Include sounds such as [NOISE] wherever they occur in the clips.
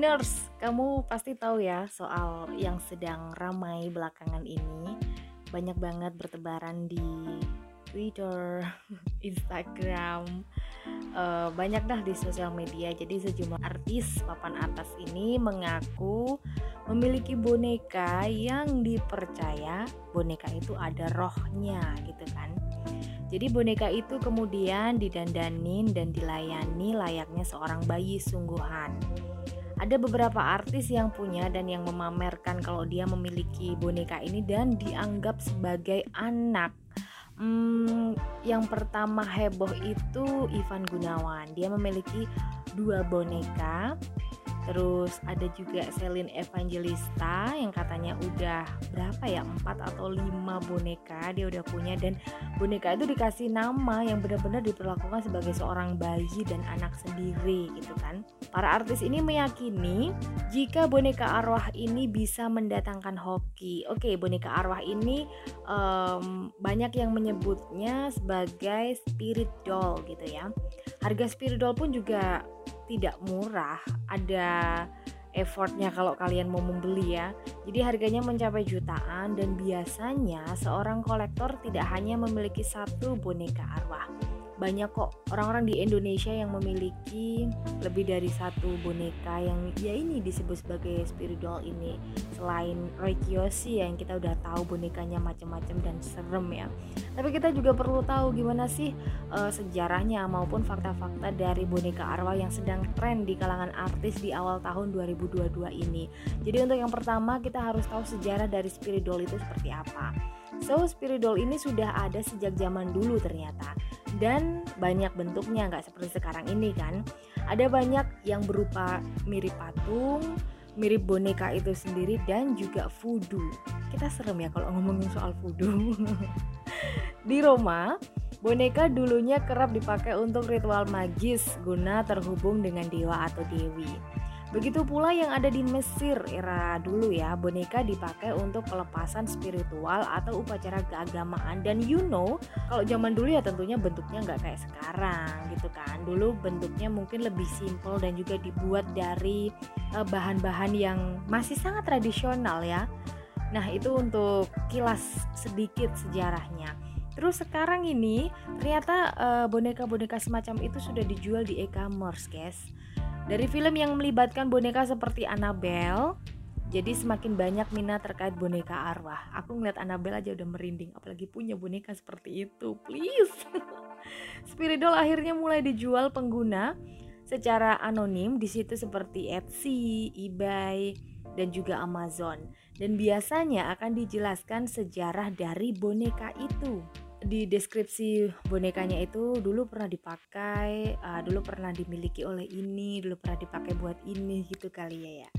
Buners, kamu pasti tahu ya soal yang sedang ramai belakangan ini. Banyak banget bertebaran di Twitter, [LAUGHS] Instagram, uh, banyak dah di sosial media. Jadi sejumlah artis papan atas ini mengaku memiliki boneka yang dipercaya boneka itu ada rohnya gitu kan. Jadi boneka itu kemudian didandanin dan dilayani layaknya seorang bayi sungguhan ada beberapa artis yang punya dan yang memamerkan kalau dia memiliki boneka ini dan dianggap sebagai anak. Hmm, yang pertama heboh itu Ivan Gunawan. Dia memiliki dua boneka Terus ada juga Celine Evangelista yang katanya udah berapa ya empat atau lima boneka dia udah punya dan boneka itu dikasih nama yang benar-benar diperlakukan sebagai seorang bayi dan anak sendiri gitu kan. Para artis ini meyakini jika boneka arwah ini bisa mendatangkan hoki. Oke, boneka arwah ini um, banyak yang menyebutnya sebagai spirit doll gitu ya. Harga spirit doll pun juga tidak murah ada effortnya kalau kalian mau membeli ya. Jadi harganya mencapai jutaan dan biasanya seorang kolektor tidak hanya memiliki satu boneka arwah banyak kok orang-orang di Indonesia yang memiliki lebih dari satu boneka yang ya ini disebut sebagai spirit doll ini. Selain Roy Kiyoshi yang kita udah tahu bonekanya macam-macam dan serem ya. Tapi kita juga perlu tahu gimana sih uh, sejarahnya maupun fakta-fakta dari boneka arwah yang sedang tren di kalangan artis di awal tahun 2022 ini. Jadi untuk yang pertama kita harus tahu sejarah dari spirit doll itu seperti apa. So, spirit doll ini sudah ada sejak zaman dulu ternyata dan banyak bentuknya nggak seperti sekarang ini kan. Ada banyak yang berupa mirip patung mirip boneka itu sendiri dan juga voodoo. Kita serem ya kalau ngomongin soal voodoo. [LAUGHS] Di Roma boneka dulunya kerap dipakai untuk ritual magis guna terhubung dengan dewa atau dewi Begitu pula yang ada di Mesir era dulu ya, boneka dipakai untuk pelepasan spiritual atau upacara keagamaan. Dan you know, kalau zaman dulu ya tentunya bentuknya nggak kayak sekarang gitu kan. Dulu bentuknya mungkin lebih simple dan juga dibuat dari eh, bahan-bahan yang masih sangat tradisional ya. Nah itu untuk kilas sedikit sejarahnya. Terus sekarang ini ternyata eh, boneka-boneka semacam itu sudah dijual di e-commerce, guys. Dari film yang melibatkan boneka seperti Annabelle, jadi semakin banyak minat terkait boneka arwah. Aku ngeliat Annabelle aja udah merinding, apalagi punya boneka seperti itu. Please. [LAUGHS] Spirit doll akhirnya mulai dijual pengguna secara anonim di situ seperti Etsy, eBay, dan juga Amazon. Dan biasanya akan dijelaskan sejarah dari boneka itu di deskripsi bonekanya itu dulu pernah dipakai, uh, dulu pernah dimiliki oleh ini, dulu pernah dipakai buat ini gitu kali ya ya.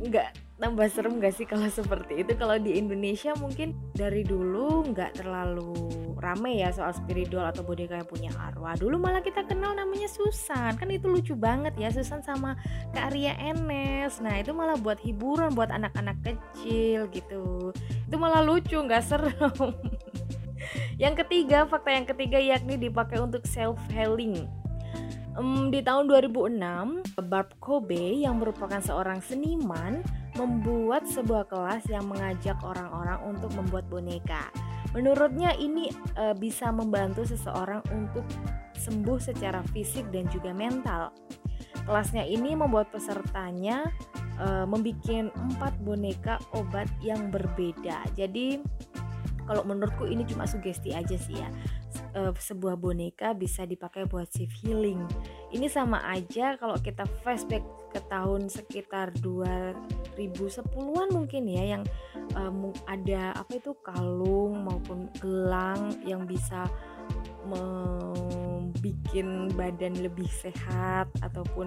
Nggak tambah serem gak sih kalau [LAUGHS] seperti itu? Kalau di Indonesia mungkin dari dulu nggak terlalu rame ya soal spiritual atau boneka yang punya arwah. Dulu malah kita kenal namanya Susan, kan itu lucu banget ya Susan sama Kak Arya Enes. Nah itu malah buat hiburan buat anak-anak kecil gitu. Itu malah lucu nggak serem. [LAUGHS] Yang ketiga, fakta yang ketiga yakni dipakai untuk self healing. Um, di tahun 2006, Barb Kobe yang merupakan seorang seniman membuat sebuah kelas yang mengajak orang-orang untuk membuat boneka. Menurutnya ini e, bisa membantu seseorang untuk sembuh secara fisik dan juga mental. Kelasnya ini membuat pesertanya e, membuat empat boneka obat yang berbeda. Jadi kalau menurutku ini cuma sugesti aja sih ya. E, sebuah boneka bisa dipakai buat shift healing. Ini sama aja kalau kita flashback ke tahun sekitar 2010-an mungkin ya yang um, ada apa itu kalung maupun gelang yang bisa membuat badan lebih sehat ataupun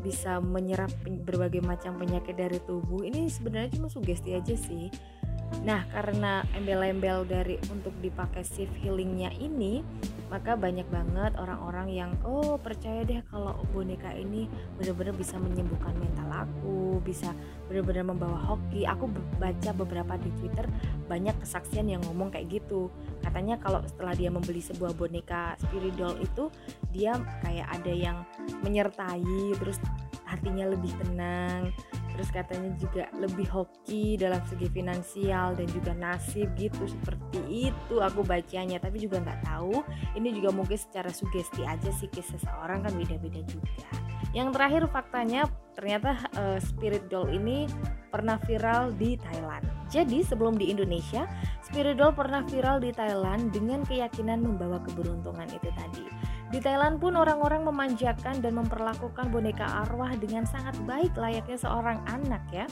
bisa menyerap berbagai macam penyakit dari tubuh. Ini sebenarnya cuma sugesti aja sih Nah, karena embel-embel dari untuk dipakai shift healingnya ini, maka banyak banget orang-orang yang oh percaya deh kalau boneka ini benar-benar bisa menyembuhkan mental aku, bisa benar-benar membawa hoki. Aku baca beberapa di Twitter banyak kesaksian yang ngomong kayak gitu. Katanya kalau setelah dia membeli sebuah boneka spirit doll itu, dia kayak ada yang menyertai terus artinya lebih tenang terus katanya juga lebih hoki dalam segi finansial dan juga nasib gitu seperti itu aku bacanya. Tapi juga nggak tahu ini juga mungkin secara sugesti aja sih kisah seseorang kan beda-beda juga. Yang terakhir faktanya ternyata uh, spirit doll ini pernah viral di Thailand. Jadi sebelum di Indonesia spirit doll pernah viral di Thailand dengan keyakinan membawa keberuntungan itu tadi di Thailand pun orang-orang memanjakan dan memperlakukan boneka arwah dengan sangat baik layaknya seorang anak ya.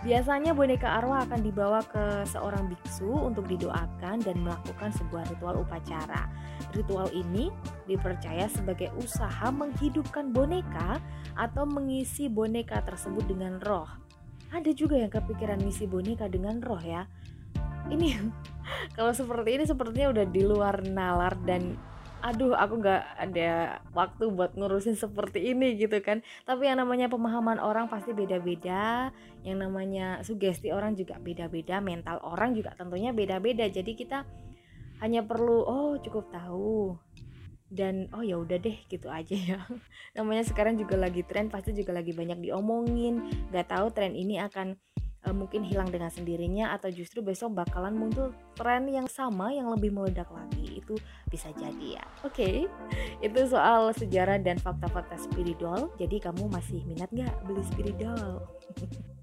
Biasanya boneka arwah akan dibawa ke seorang biksu untuk didoakan dan melakukan sebuah ritual upacara. Ritual ini dipercaya sebagai usaha menghidupkan boneka atau mengisi boneka tersebut dengan roh. Ada juga yang kepikiran misi boneka dengan roh ya. Ini [LAUGHS] kalau seperti ini sepertinya udah di luar nalar dan aduh aku nggak ada waktu buat ngurusin seperti ini gitu kan. Tapi yang namanya pemahaman orang pasti beda-beda. Yang namanya sugesti orang juga beda-beda. Mental orang juga tentunya beda-beda. Jadi kita hanya perlu oh cukup tahu. Dan oh ya udah deh gitu aja ya. [LAUGHS] Namanya sekarang juga lagi tren pasti juga lagi banyak diomongin. Nggak tahu tren ini akan uh, mungkin hilang dengan sendirinya atau justru besok bakalan muncul tren yang sama yang lebih meledak lagi. Itu bisa jadi ya. Oke okay. [LAUGHS] itu soal sejarah dan fakta-fakta spiritual. Jadi kamu masih minat nggak beli spiritual [LAUGHS]